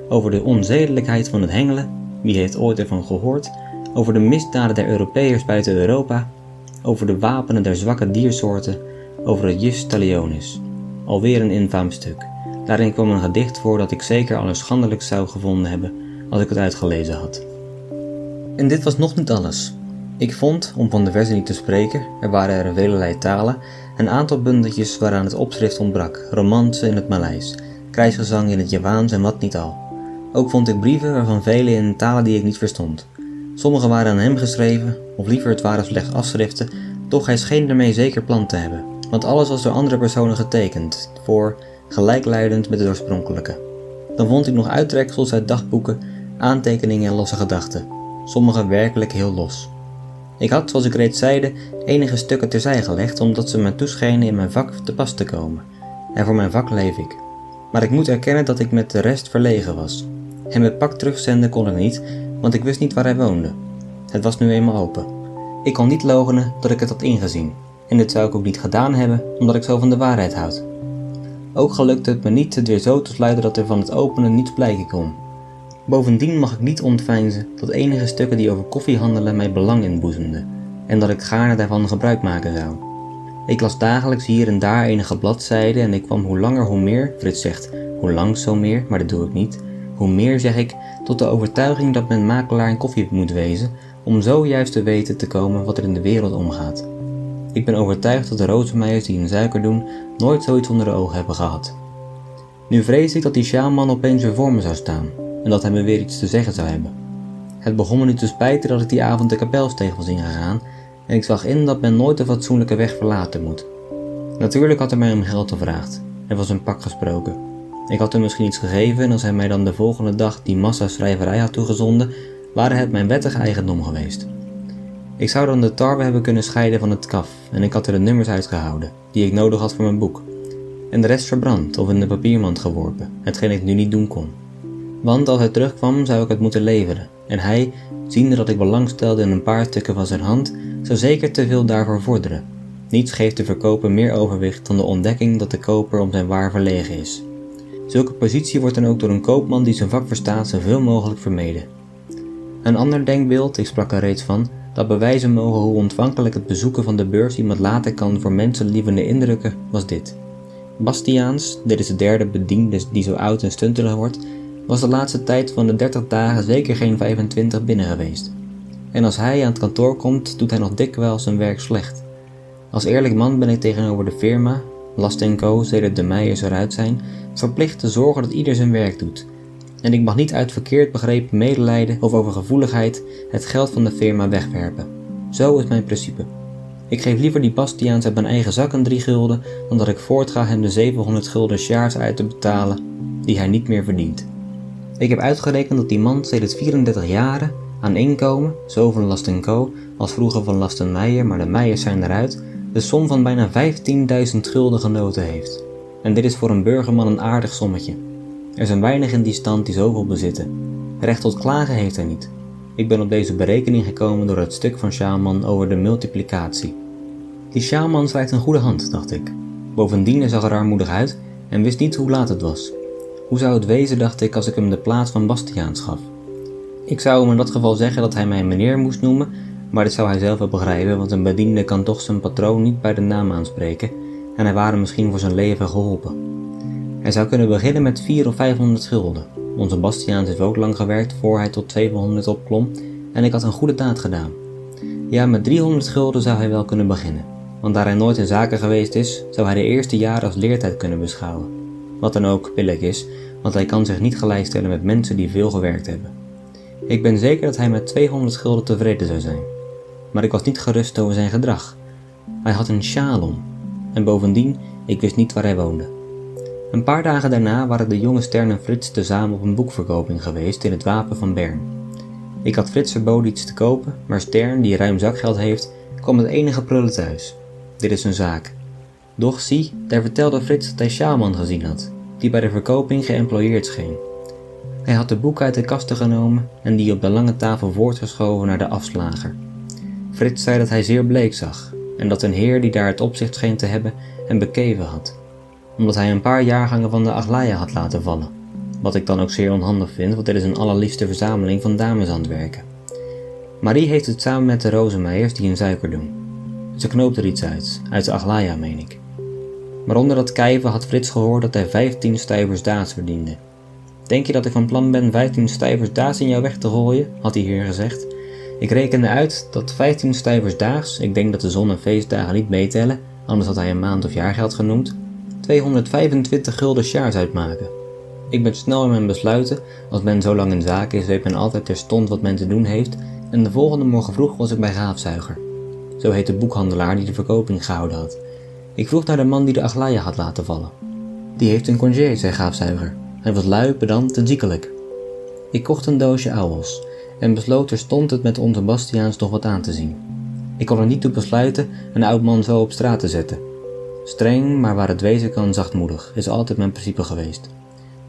over de onzedelijkheid van het hengelen, wie heeft ooit ervan gehoord, over de misdaden der Europeërs buiten Europa, over de wapenen der zwakke diersoorten, over het jus talionis. Alweer een infaam stuk. Daarin kwam een gedicht voor dat ik zeker allerschandelijk zou gevonden hebben als ik het uitgelezen had. En dit was nog niet alles. Ik vond, om van de versen niet te spreken, er waren er velelei talen, een aantal bundeltjes waaraan het opschrift ontbrak, romansen in het Maleis, krijgsgezang in het Javaans en wat niet al. Ook vond ik brieven waarvan vele in talen die ik niet verstond. Sommige waren aan hem geschreven, of liever het waren slechts afschriften, doch hij scheen ermee zeker plan te hebben, want alles was door andere personen getekend, voor gelijkluidend met het oorspronkelijke. Dan vond ik nog uittreksels uit dagboeken, aantekeningen en losse gedachten, sommige werkelijk heel los. Ik had, zoals ik reeds zeide, enige stukken terzij gelegd omdat ze me toeschenen in mijn vak te pas te komen. En voor mijn vak leef ik. Maar ik moet erkennen dat ik met de rest verlegen was. Hem het pak terugzenden kon ik niet, want ik wist niet waar hij woonde. Het was nu eenmaal open. Ik kon niet logenen dat ik het had ingezien. En dit zou ik ook niet gedaan hebben, omdat ik zo van de waarheid houd. Ook gelukte het me niet het weer zo te sluiten dat er van het openen niets blijken kon. Bovendien mag ik niet ontveinzen dat enige stukken die over koffie handelen mij belang inboezemden en dat ik gaarne daarvan gebruik maken zou. Ik las dagelijks hier en daar enige bladzijden en ik kwam hoe langer hoe meer, Frits zegt hoe langs zo meer, maar dat doe ik niet, hoe meer zeg ik tot de overtuiging dat men makelaar in koffie moet wezen om zo juist te weten te komen wat er in de wereld omgaat. Ik ben overtuigd dat de rozenmeijers die in suiker doen nooit zoiets onder de ogen hebben gehad. Nu vrees ik dat die sjaalman opeens weer voor me zou staan en dat hij me weer iets te zeggen zou hebben. Het begon me nu te spijten dat ik die avond de kapelsteeg was ingegaan en ik zag in dat men nooit de fatsoenlijke weg verlaten moet. Natuurlijk had hij mij om geld gevraagd. Er was een pak gesproken. Ik had hem misschien iets gegeven en als hij mij dan de volgende dag die massa schrijverij had toegezonden, waren het mijn wettige eigendom geweest. Ik zou dan de tarwe hebben kunnen scheiden van het kaf en ik had er de nummers uitgehouden, die ik nodig had voor mijn boek. En de rest verbrand of in de papiermand geworpen, hetgeen ik nu niet doen kon. Want als hij terugkwam zou ik het moeten leveren, en hij, ziende dat ik belang stelde in een paar stukken van zijn hand, zou zeker te veel daarvoor vorderen. Niets geeft de verkoper meer overwicht dan de ontdekking dat de koper om zijn waar verlegen is. Zulke positie wordt dan ook door een koopman die zijn vak verstaat zoveel mogelijk vermeden. Een ander denkbeeld, ik sprak er reeds van, dat bewijzen mogen hoe ontvankelijk het bezoeken van de beurs iemand laten kan voor mensenlievende indrukken, was dit. Bastiaans, dit is de derde bediende die zo oud en stuntelig wordt, was de laatste tijd van de 30 dagen zeker geen 25 binnen geweest. En als hij aan het kantoor komt, doet hij nog dikwijls zijn werk slecht. Als eerlijk man ben ik tegenover de firma, Last Co, sedert de Meijers eruit zijn, verplicht te zorgen dat ieder zijn werk doet en ik mag niet uit verkeerd begrepen medelijden of overgevoeligheid het geld van de firma wegwerpen. Zo is mijn principe. Ik geef liever die Bastiaans uit mijn eigen zak een drie gulden, dan dat ik voortga hem de 700 gulden sjaars uit te betalen die hij niet meer verdient. Ik heb uitgerekend dat die man sedert 34 jaren aan inkomen, zo van Last Co, als vroeger van Lasten Meijer, maar de Meijers zijn eruit, de som van bijna 15.000 gulden genoten heeft. En dit is voor een burgerman een aardig sommetje. Er zijn weinig in die stand die zoveel bezitten. Recht tot klagen heeft hij niet. Ik ben op deze berekening gekomen door het stuk van Sjaalman over de multiplicatie. Die Sjaalman schrijft een goede hand, dacht ik. Bovendien zag er armoedig uit en wist niet hoe laat het was. Hoe zou het wezen, dacht ik, als ik hem de plaats van Bastiaans gaf? Ik zou hem in dat geval zeggen dat hij mij meneer moest noemen, maar dit zou hij zelf wel begrijpen, want een bediende kan toch zijn patroon niet bij de naam aanspreken en hij waren misschien voor zijn leven geholpen. Hij zou kunnen beginnen met 4 of 500 schulden. Onze Bastiaans heeft ook lang gewerkt voor hij tot 200 opklom en ik had een goede daad gedaan. Ja, met 300 schulden zou hij wel kunnen beginnen, want daar hij nooit in zaken geweest is, zou hij de eerste jaren als leertijd kunnen beschouwen. Wat dan ook billig is, want hij kan zich niet gelijkstellen met mensen die veel gewerkt hebben. Ik ben zeker dat hij met 200 schulden tevreden zou zijn. Maar ik was niet gerust over zijn gedrag. Hij had een sjaal om. En bovendien, ik wist niet waar hij woonde. Een paar dagen daarna waren de jonge Stern en Frits tezamen op een boekverkoping geweest in het Wapen van Bern. Ik had Frits verboden iets te kopen, maar Stern, die ruim zakgeld heeft, kwam met enige prullen thuis. Dit is een zaak. Doch zie, daar vertelde Frits dat hij Sjaalman gezien had, die bij de verkoping geëmployeerd scheen. Hij had de boeken uit de kasten genomen en die op de lange tafel voortgeschoven naar de afslager. Frits zei dat hij zeer bleek zag en dat een heer die daar het opzicht scheen te hebben hem bekeven had, omdat hij een paar jaargangen van de Aglaia had laten vallen. Wat ik dan ook zeer onhandig vind, want dit is een allerliefste verzameling van dameshandwerken. Marie heeft het samen met de Rozenmeijers die in suiker doen. Ze knoopt er iets uit, uit de Aglaia meen ik. Maar onder dat kijven had Frits gehoord dat hij 15 stuivers daads verdiende. Denk je dat ik van plan ben 15 stuivers daags in jouw weg te gooien? had hij hier gezegd. Ik rekende uit dat 15 stuivers daags, ik denk dat de zon- en feestdagen niet meetellen, anders had hij een maand of jaargeld genoemd, 225 gulden sjaars uitmaken. Ik ben snel in mijn besluiten, als men zo lang in zaken is, weet men altijd terstond wat men te doen heeft, en de volgende morgen vroeg was ik bij Gaafzuiger. Zo heet de boekhandelaar die de verkoping gehouden had. Ik vroeg naar de man die de Aglaia had laten vallen. Die heeft een congé, zei Gaafzuiger. Hij was lui, pedant en ziekelijk. Ik kocht een doosje ouwels en besloot terstond het met onze Bastiaans nog wat aan te zien. Ik kon er niet toe besluiten een oud man zo op straat te zetten. Streng, maar waar het wezen kan zachtmoedig, is altijd mijn principe geweest.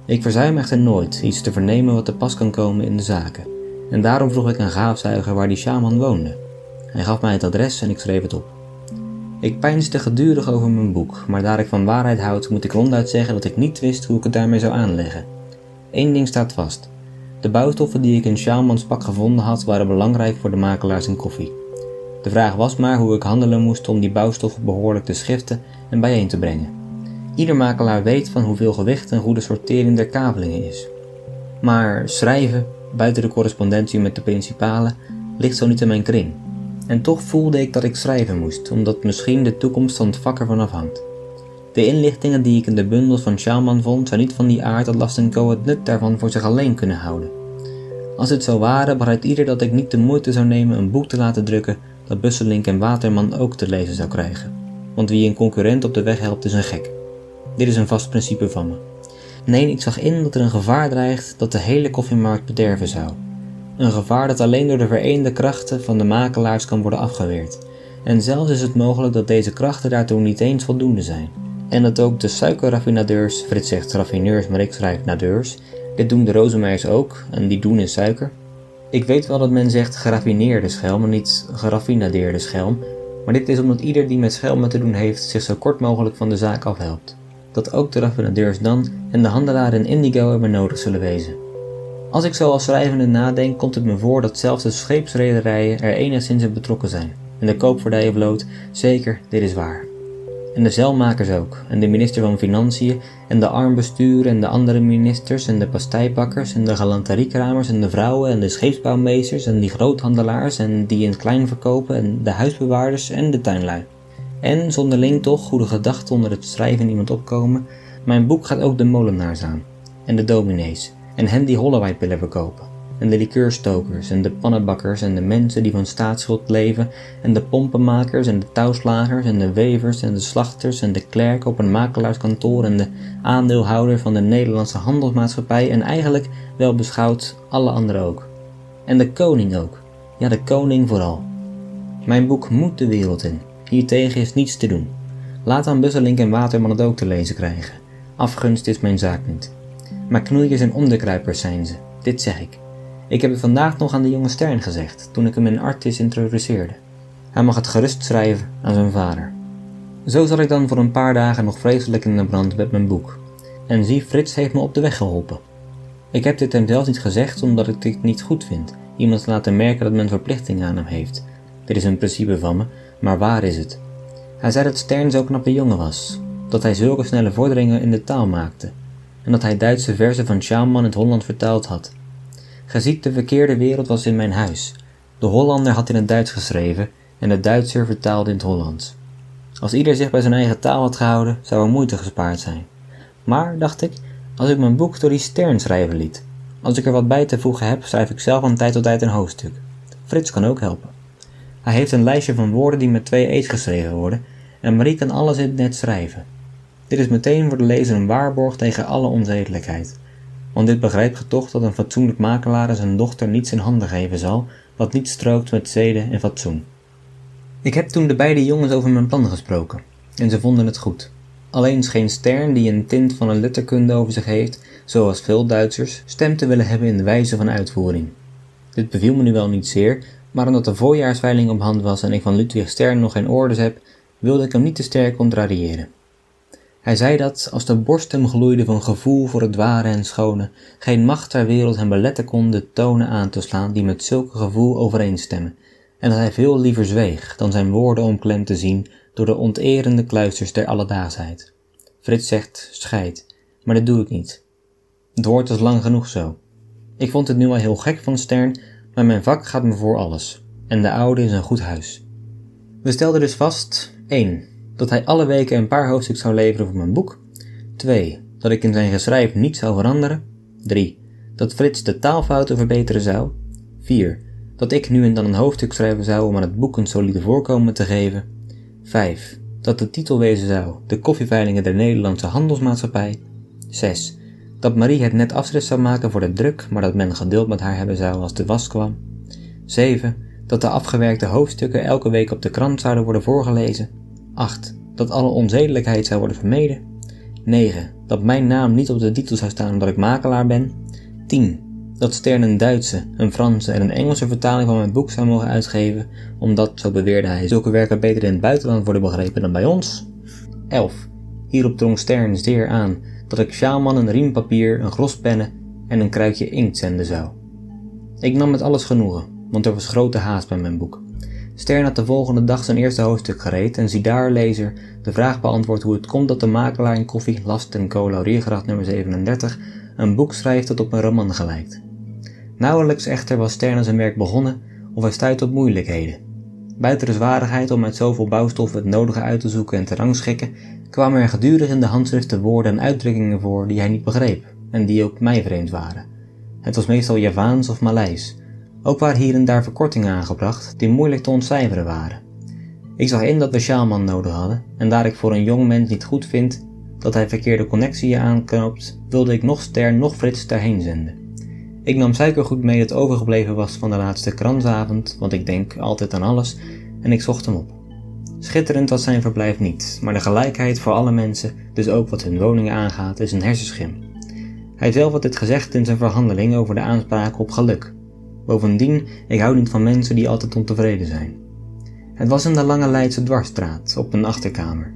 Ik verzuim echter nooit iets te vernemen wat te pas kan komen in de zaken, en daarom vroeg ik aan gaafzuiger waar die shaman woonde. Hij gaf mij het adres en ik schreef het op. Ik peinsde gedurig over mijn boek, maar daar ik van waarheid houd, moet ik ronduit zeggen dat ik niet wist hoe ik het daarmee zou aanleggen. Eén ding staat vast. De bouwstoffen die ik in Sjaalmans pak gevonden had, waren belangrijk voor de makelaars in koffie. De vraag was maar hoe ik handelen moest om die bouwstoffen behoorlijk te schiften en bijeen te brengen. Ieder makelaar weet van hoeveel gewicht een goede sortering der kabelingen is. Maar schrijven, buiten de correspondentie met de principalen, ligt zo niet in mijn kring. En toch voelde ik dat ik schrijven moest, omdat misschien de toekomst van het vak ervan afhangt. De inlichtingen die ik in de bundels van Sjaalman vond, zijn niet van die aard dat Last Co. het nut daarvan voor zich alleen kunnen houden. Als het zo ware, begrijpt ieder dat ik niet de moeite zou nemen een boek te laten drukken dat Busselink en Waterman ook te lezen zou krijgen. Want wie een concurrent op de weg helpt is een gek. Dit is een vast principe van me. Nee, ik zag in dat er een gevaar dreigt dat de hele koffiemarkt bederven zou. Een gevaar dat alleen door de vereende krachten van de makelaars kan worden afgeweerd. En zelfs is het mogelijk dat deze krachten daartoe niet eens voldoende zijn. En dat ook de suikerraffinadeurs, Frits zegt raffineurs, maar ik schrijf nadeurs, dit doen de rozemeijers ook, en die doen in suiker. Ik weet wel dat men zegt geraffineerde schelm, maar niet geraffinadeerde schelm, maar dit is omdat ieder die met schelmen te doen heeft zich zo kort mogelijk van de zaak afhelpt. Dat ook de raffinadeurs dan en de handelaren in indigo hebben nodig zullen wezen. Als ik zo als schrijvende nadenk, komt het me voor dat zelfs de scheepsrederijen er enigszins in betrokken zijn. En de koopvaardijenvloot, zeker, dit is waar. En de zeilmakers ook, en de minister van Financiën, en de armbestuur, en de andere ministers, en de pasteibakkers, en de galanteriekramers, en de vrouwen, en de scheepsbouwmeesters, en die groothandelaars, en die in het klein verkopen, en de huisbewaarders, en de tuinlui. En zonderling toch goede gedachten onder het schrijven iemand opkomen, mijn boek gaat ook de molenaars aan, en de dominees, en hen die Holloway-pillen verkopen, en de likeurstokers, en de pannenbakkers, en de mensen die van staatsschuld leven, en de pompenmakers, en de touwslagers, en de wevers, en de slachters, en de klerk op een makelaarskantoor, en de aandeelhouder van de Nederlandse handelsmaatschappij, en eigenlijk, wel beschouwd, alle anderen ook. En de koning ook. Ja, de koning vooral. Mijn boek moet de wereld in. Hiertegen is niets te doen. Laat dan Busselink en Waterman het ook te lezen krijgen. Afgunst is mijn zaak niet. Maar knoeiers en onderkruipers zijn ze, dit zeg ik. Ik heb het vandaag nog aan de jonge Stern gezegd, toen ik hem in Artis introduceerde. Hij mag het gerust schrijven aan zijn vader. Zo zat ik dan voor een paar dagen nog vreselijk in de brand met mijn boek. En zie, Frits heeft me op de weg geholpen. Ik heb dit hem zelfs niet gezegd omdat ik dit niet goed vind, iemand te laten merken dat men verplichting aan hem heeft. Dit is een principe van me, maar waar is het? Hij zei dat Stern zo'n knappe jongen was, dat hij zulke snelle vorderingen in de taal maakte, en dat hij Duitse verzen van Schaumann in het Holland vertaald had. Geziet de verkeerde wereld was in mijn huis. De Hollander had in het Duits geschreven en de Duitser vertaalde in het Hollands. Als ieder zich bij zijn eigen taal had gehouden, zou er moeite gespaard zijn. Maar, dacht ik, als ik mijn boek door die Stern schrijven liet. Als ik er wat bij te voegen heb, schrijf ik zelf van tijd tot tijd een hoofdstuk. Frits kan ook helpen. Hij heeft een lijstje van woorden die met twee e's geschreven worden en Marie kan alles in het net schrijven. Dit is meteen voor de lezer een waarborg tegen alle onzedelijkheid. Want dit begrijpt ge toch dat een fatsoenlijk makelaar zijn dochter niets in handen geven zal, wat niet strookt met zeden en fatsoen. Ik heb toen de beide jongens over mijn plan gesproken, en ze vonden het goed. Alleen scheen Stern, die een tint van een letterkunde over zich heeft, zoals veel Duitsers, stem te willen hebben in de wijze van uitvoering. Dit beviel me nu wel niet zeer, maar omdat de voorjaarsveiling op hand was en ik van Ludwig Stern nog geen orders heb, wilde ik hem niet te sterk contrariëren. Hij zei dat, als de borst hem gloeide van gevoel voor het ware en schone, geen macht ter wereld hem beletten kon de tonen aan te slaan die met zulke gevoel overeenstemmen, en dat hij veel liever zweeg dan zijn woorden omklemd te zien door de onterende kluisters der alledaagsheid. Frits zegt, scheid, maar dat doe ik niet. Het woord is lang genoeg zo. Ik vond het nu al heel gek van Stern, maar mijn vak gaat me voor alles, en de oude is een goed huis. We stelden dus vast 1. Dat hij alle weken een paar hoofdstukken zou leveren voor mijn boek. 2. Dat ik in zijn geschrijf niets zou veranderen. 3. Dat Frits de taalfouten verbeteren zou. 4. Dat ik nu en dan een hoofdstuk schrijven zou om aan het boek een solide voorkomen te geven. 5. Dat de titel wezen zou De koffieveilingen der Nederlandse Handelsmaatschappij. 6. Dat Marie het net afschrift zou maken voor de druk, maar dat men geduld met haar hebben zou als de was kwam. 7 dat de afgewerkte hoofdstukken elke week op de krant zouden worden voorgelezen. 8. Dat alle onzedelijkheid zou worden vermeden. 9. Dat mijn naam niet op de titel zou staan omdat ik makelaar ben. 10. Dat Stern een Duitse, een Franse en een Engelse vertaling van mijn boek zou mogen uitgeven, omdat, zo beweerde hij, zulke werken beter in het buitenland worden begrepen dan bij ons. 11. Hierop drong Stern zeer aan dat ik Sjaalman een riempapier, een gros pennen en een kruikje inkt zenden zou. Ik nam met alles genoegen, want er was grote haast bij mijn boek. Stern had de volgende dag zijn eerste hoofdstuk gereed en zie daar, lezer, de vraag beantwoord hoe het komt dat de makelaar in koffie, last en co. Nummer 37 een boek schrijft dat op een roman gelijkt. Nauwelijks echter was Stern zijn werk begonnen of hij stuitte op moeilijkheden. Buiten de zwaardigheid om uit zoveel bouwstof het nodige uit te zoeken en te rangschikken, kwamen er gedurig in de handschriften woorden en uitdrukkingen voor die hij niet begreep en die ook mij vreemd waren. Het was meestal Javaans of Maleis, ook waren hier en daar verkortingen aangebracht die moeilijk te ontcijferen waren. Ik zag in dat we Sjaalman nodig hadden en daar ik voor een jong mens niet goed vind dat hij verkeerde connecties aanknoopt, wilde ik nog Ster nog Frits daarheen zenden. Ik nam suikergoed mee dat overgebleven was van de laatste kransavond, want ik denk altijd aan alles, en ik zocht hem op. Schitterend was zijn verblijf niet, maar de gelijkheid voor alle mensen, dus ook wat hun woningen aangaat, is een hersenschim. Hij zelf had dit gezegd in zijn verhandeling over de aanspraak op geluk. Bovendien, ik hou niet van mensen die altijd ontevreden zijn. Het was in de lange Leidse dwarsstraat, op een achterkamer.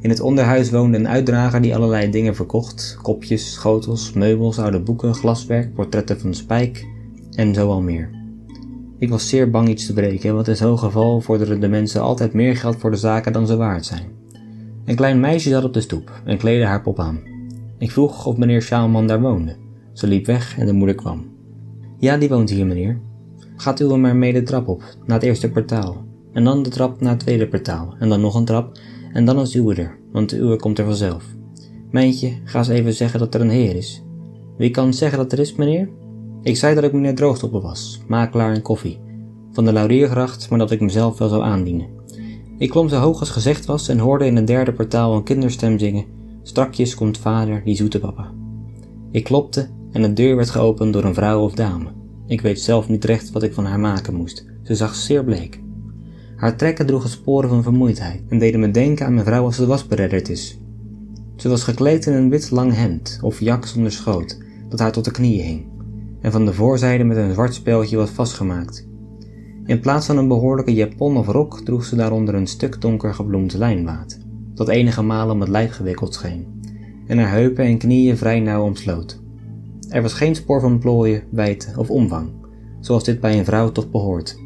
In het onderhuis woonde een uitdrager die allerlei dingen verkocht: kopjes, schotels, meubels, oude boeken, glaswerk, portretten van Spijk en zo al meer. Ik was zeer bang iets te breken, want in zo'n geval vorderen de mensen altijd meer geld voor de zaken dan ze waard zijn. Een klein meisje zat op de stoep en kleedde haar pop aan. Ik vroeg of meneer Sjaalman daar woonde. Ze liep weg en de moeder kwam. Ja, die woont hier, meneer. Gaat u er maar mee de trap op, naar het eerste portaal. En dan de trap naar het tweede portaal. En dan nog een trap. En dan is uwe er, want de uwe komt er vanzelf. Meintje, ga eens even zeggen dat er een heer is. Wie kan zeggen dat er is, meneer? Ik zei dat ik meneer Droogstoppen was, makelaar en koffie. Van de Lauriergracht, maar dat ik mezelf wel zou aandienen. Ik klom zo hoog als gezegd was en hoorde in het derde portaal een kinderstem zingen. Strakjes komt vader, die zoete papa. Ik klopte en de deur werd geopend door een vrouw of dame. Ik weet zelf niet recht wat ik van haar maken moest. Ze zag zeer bleek. Haar trekken droegen sporen van vermoeidheid en deden me denken aan mijn vrouw als ze wasberedderd is. Ze was gekleed in een wit lang hemd of jak zonder schoot dat haar tot de knieën hing en van de voorzijde met een zwart speldje was vastgemaakt. In plaats van een behoorlijke japon of rok droeg ze daaronder een stuk donker gebloemd lijnwaad, dat enige malen om het lijf gewikkeld scheen, en haar heupen en knieën vrij nauw omsloot. Er was geen spoor van plooien, wijdte of omvang, zoals dit bij een vrouw toch behoort.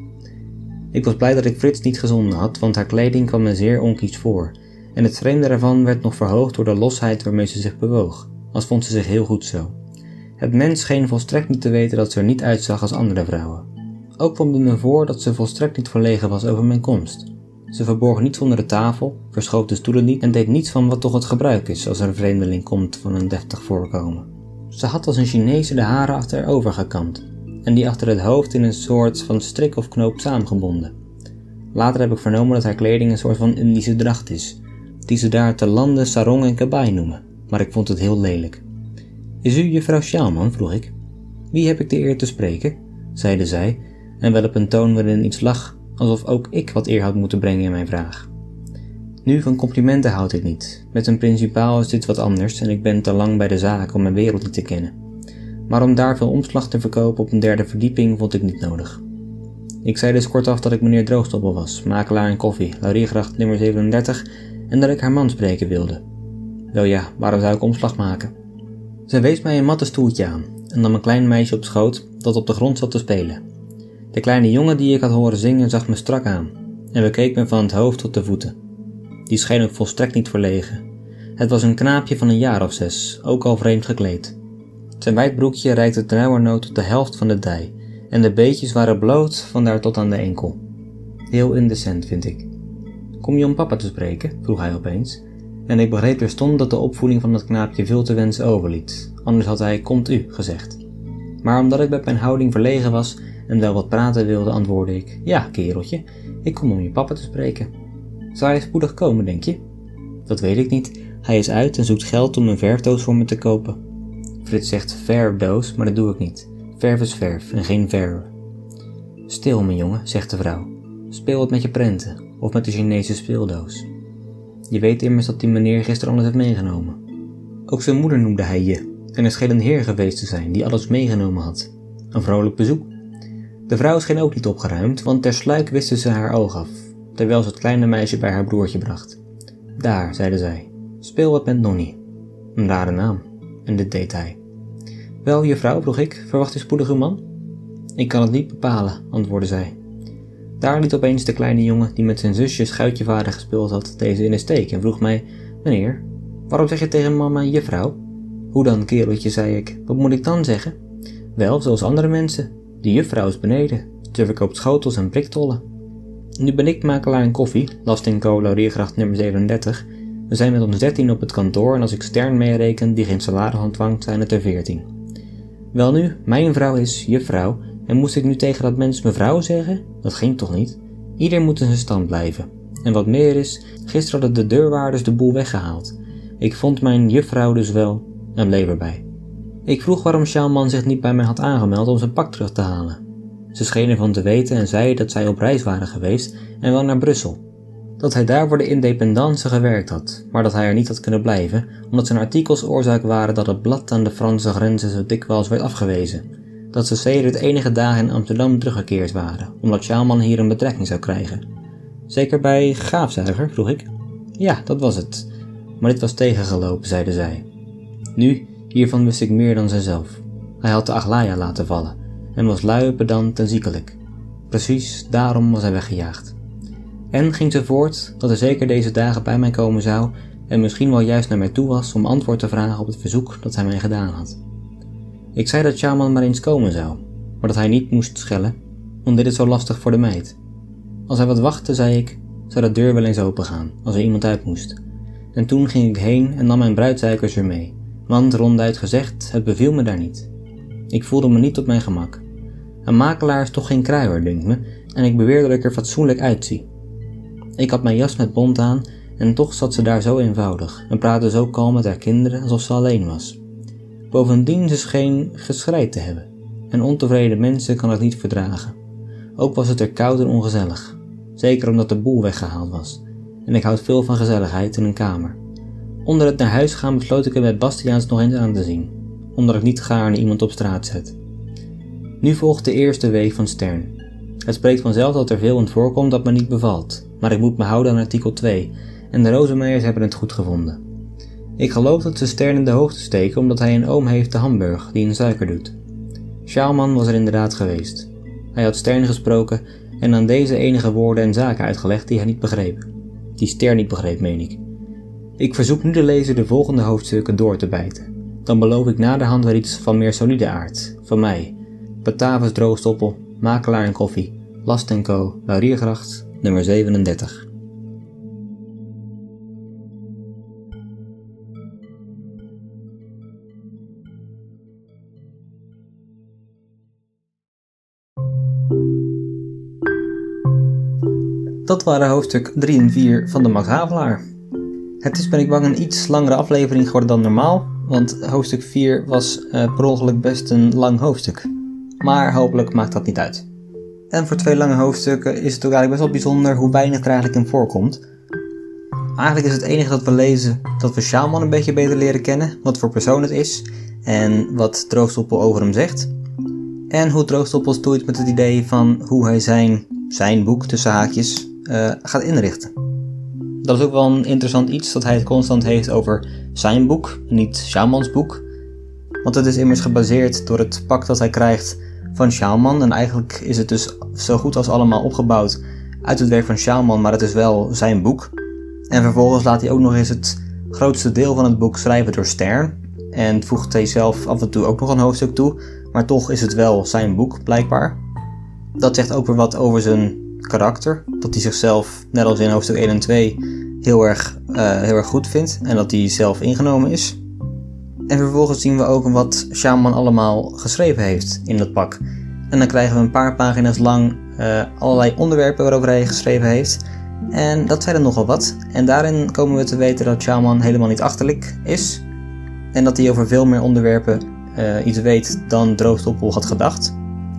Ik was blij dat ik Frits niet gezonden had, want haar kleding kwam me zeer onkies voor, en het vreemde ervan werd nog verhoogd door de losheid waarmee ze zich bewoog, als vond ze zich heel goed zo. Het mens scheen volstrekt niet te weten dat ze er niet uitzag als andere vrouwen. Ook kwam het me voor dat ze volstrekt niet verlegen was over mijn komst. Ze verborg niets onder de tafel, verschoof de stoelen niet en deed niets van wat toch het gebruik is als er een vreemdeling komt van een deftig voorkomen. Ze had als een Chinese de haren achterover gekamd en die achter het hoofd in een soort van strik of knoop saamgebonden. Later heb ik vernomen dat haar kleding een soort van Indische dracht is, die ze daar te landen sarong en kabai noemen, maar ik vond het heel lelijk. Is u juffrouw Sjaalman? vroeg ik. Wie heb ik de eer te spreken? zeide zij, en wel op een toon waarin iets lag, alsof ook ik wat eer had moeten brengen in mijn vraag. Nu, van complimenten houd ik niet. Met een principaal is dit wat anders en ik ben te lang bij de zaak om mijn wereld niet te kennen. Maar om daar veel omslag te verkopen op een derde verdieping vond ik niet nodig. Ik zei dus kortaf dat ik meneer Droogstoppel was, makelaar in koffie, Lauriergracht nummer 37, en dat ik haar man spreken wilde. Wel ja, waarom zou ik omslag maken? Zij wees mij een matte stoeltje aan en nam een klein meisje op schoot dat op de grond zat te spelen. De kleine jongen die ik had horen zingen zag me strak aan en bekeek me van het hoofd tot de voeten. Die scheen ook volstrekt niet verlegen. Het was een knaapje van een jaar of zes, ook al vreemd gekleed. Zijn wijd broekje reikte trouwernood tot de helft van de dij en de beetjes waren bloot van daar tot aan de enkel. Heel indecent, vind ik. Kom je om papa te spreken? vroeg hij opeens en ik begreep terstond dat de opvoeding van het knaapje veel te wensen overliet, anders had hij komt u gezegd. Maar omdat ik met mijn houding verlegen was en wel wat praten wilde, antwoordde ik: Ja, kereltje, ik kom om je papa te spreken. Zal hij spoedig komen, denk je? Dat weet ik niet. Hij is uit en zoekt geld om een verfdoos voor me te kopen. Frits zegt verfdoos, maar dat doe ik niet. Verf is verf en geen verf. Stil, mijn jongen, zegt de vrouw. Speel wat met je prenten of met de Chinese speeldoos. Je weet immers dat die meneer gisteren alles heeft meegenomen. Ook zijn moeder noemde hij je, en er scheen een heer geweest te zijn die alles meegenomen had. Een vrolijk bezoek. De vrouw scheen ook niet opgeruimd, want ter sluik wisten ze haar oog af, terwijl ze het kleine meisje bij haar broertje bracht. Daar, zeide zij, speel wat met Nonnie. Een rare naam, en dit deed hij. Wel, juffrouw, vroeg ik, verwacht u spoedig uw man? Ik kan het niet bepalen, antwoordde zij. Daar liet opeens de kleine jongen die met zijn zusje schuitjevader gespeeld had deze in de steek en vroeg mij: Meneer, waarom zeg je tegen mama juffrouw? Hoe dan, kereltje, zei ik. Wat moet ik dan zeggen? Wel, zoals andere mensen. De juffrouw is beneden. Ze verkoopt schotels en priktollen. Nu ben ik makelaar in koffie, Last Co. Lauriergracht nummer 37. We zijn met ons 13 op het kantoor en als ik Stern meereken die geen salaris ontvangt, zijn het er 14. Welnu, mijn vrouw is juffrouw en moest ik nu tegen dat mens mevrouw zeggen? Dat ging toch niet? Ieder moet in zijn stand blijven. En wat meer is, gisteren hadden de deurwaarders de boel weggehaald. Ik vond mijn juffrouw dus wel en bleef erbij. Ik vroeg waarom Sjaalman zich niet bij mij had aangemeld om zijn pak terug te halen. Ze schenen van te weten en zei dat zij op reis waren geweest en wel naar Brussel. Dat hij daar voor de Independance gewerkt had, maar dat hij er niet had kunnen blijven, omdat zijn artikels oorzaak waren dat het blad aan de Franse grenzen zo dikwijls werd afgewezen dat ze sedert enige dagen in Amsterdam teruggekeerd waren, omdat Sjaalman hier een betrekking zou krijgen. Zeker bij Gaafzuiger, vroeg ik. Ja, dat was het. Maar dit was tegengelopen, zeide zij. Nu, hiervan wist ik meer dan zijzelf. Hij had de Aglaya laten vallen en was lui, pedant en ziekelijk. Precies daarom was hij weggejaagd. En ging ze voort dat hij zeker deze dagen bij mij komen zou en misschien wel juist naar mij toe was om antwoord te vragen op het verzoek dat hij mij gedaan had. Ik zei dat Shaman maar eens komen zou, maar dat hij niet moest schellen, want dit is zo lastig voor de meid. Als hij wat wachtte, zei ik, zou de deur wel eens opengaan, als er iemand uit moest. En toen ging ik heen en nam mijn bruidsuikers weer mee, want ronduit gezegd, het beviel me daar niet. Ik voelde me niet op mijn gemak. Een makelaar is toch geen kruier, denkt me, en ik beweer dat ik er fatsoenlijk uitzie. Ik had mijn jas met bont aan en toch zat ze daar zo eenvoudig en praatte zo kalm met haar kinderen alsof ze alleen was. Bovendien ze scheen geschreid te hebben, en ontevreden mensen kan het niet verdragen. Ook was het er koud en ongezellig. zeker omdat de boel weggehaald was. En ik houd veel van gezelligheid in een kamer. Onder het naar huis gaan besloot ik er met Bastiaans nog eens aan te zien, omdat ik niet gaarne iemand op straat zet. Nu volgt de eerste week van Stern. Het spreekt vanzelf dat er veel in voorkomt dat me niet bevalt, maar ik moet me houden aan artikel 2 en de Rozenmeijers hebben het goed gevonden. Ik geloof dat ze Stern in de hoogte steken omdat hij een oom heeft te Hamburg die een suiker doet. Schaalman was er inderdaad geweest. Hij had Stern gesproken en aan deze enige woorden en zaken uitgelegd die hij niet begreep. Die Stern niet begreep, meen ik. Ik verzoek nu de lezer de volgende hoofdstukken door te bijten. Dan beloof ik naderhand weer iets van meer solide aard. Van mij. Batavus Droogstoppel, Makelaar en Koffie, Last Co, Lauriergracht, nummer 37. Dat waren hoofdstuk 3 en 4 van de Max Havelaar. Het is ben ik bang een iets langere aflevering geworden dan normaal, want hoofdstuk 4 was uh, per ongeluk best een lang hoofdstuk. Maar hopelijk maakt dat niet uit. En voor twee lange hoofdstukken is het ook eigenlijk best wel bijzonder hoe weinig er eigenlijk in voorkomt. Eigenlijk is het enige dat we lezen dat we Sjaalman een beetje beter leren kennen, wat voor persoon het is en wat Droogstoppel over hem zegt. En hoe Droogstoppel stoeit met het idee van hoe hij zijn, zijn boek tussen haakjes uh, gaat inrichten. Dat is ook wel een interessant iets dat hij het constant heeft over zijn boek, niet Shamans boek. Want het is immers gebaseerd door het pak dat hij krijgt van Shaman. En eigenlijk is het dus zo goed als allemaal opgebouwd uit het werk van Shaman, maar het is wel zijn boek. En vervolgens laat hij ook nog eens het grootste deel van het boek schrijven door Stern. En voegt hij zelf af en toe ook nog een hoofdstuk toe. Maar toch is het wel zijn boek, blijkbaar. Dat zegt ook weer wat over zijn karakter. Dat hij zichzelf, net als in hoofdstuk 1 en 2, heel erg, uh, heel erg goed vindt. En dat hij zelf ingenomen is. En vervolgens zien we ook wat Shaman allemaal geschreven heeft in dat pak. En dan krijgen we een paar pagina's lang uh, allerlei onderwerpen waarover hij geschreven heeft. En dat zijn er nogal wat. En daarin komen we te weten dat Shaman helemaal niet achterlijk is. En dat hij over veel meer onderwerpen uh, iets weet dan Droogstoppel had gedacht.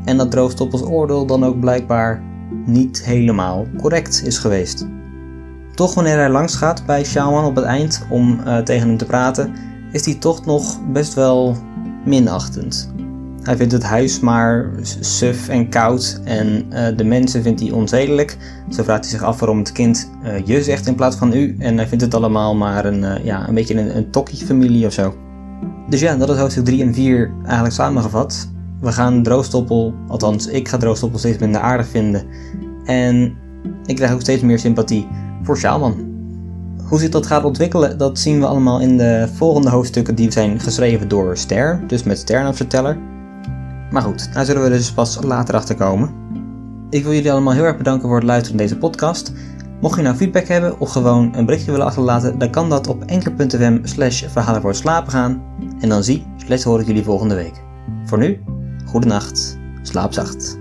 En dat Droogstoppels oordeel dan ook blijkbaar niet helemaal correct is geweest. Toch wanneer hij langs gaat bij Shaman op het eind om uh, tegen hem te praten, is hij toch nog best wel minachtend. Hij vindt het huis maar suf en koud en uh, de mensen vindt hij onzedelijk. Zo vraagt hij zich af waarom het kind uh, je zegt in plaats van u. En hij vindt het allemaal maar een, ja, een beetje een, een tokkie-familie of zo. Dus ja, dat is hoofdstuk 3 en 4 eigenlijk samengevat we gaan Droogstoppel, althans ik ga Droogstoppel steeds minder aardig vinden. En ik krijg ook steeds meer sympathie voor Sjaalman. Hoe zich dat gaat ontwikkelen, dat zien we allemaal in de volgende hoofdstukken die zijn geschreven door Ster, dus met Ster als verteller. Maar goed, daar zullen we dus pas later achter komen. Ik wil jullie allemaal heel erg bedanken voor het luisteren naar deze podcast. Mocht je nou feedback hebben of gewoon een berichtje willen achterlaten, dan kan dat op enker.fm slash verhalen voor het slapen gaan. En dan zie, slash hoor ik jullie volgende week. Voor nu, Goedenacht, slaap zacht.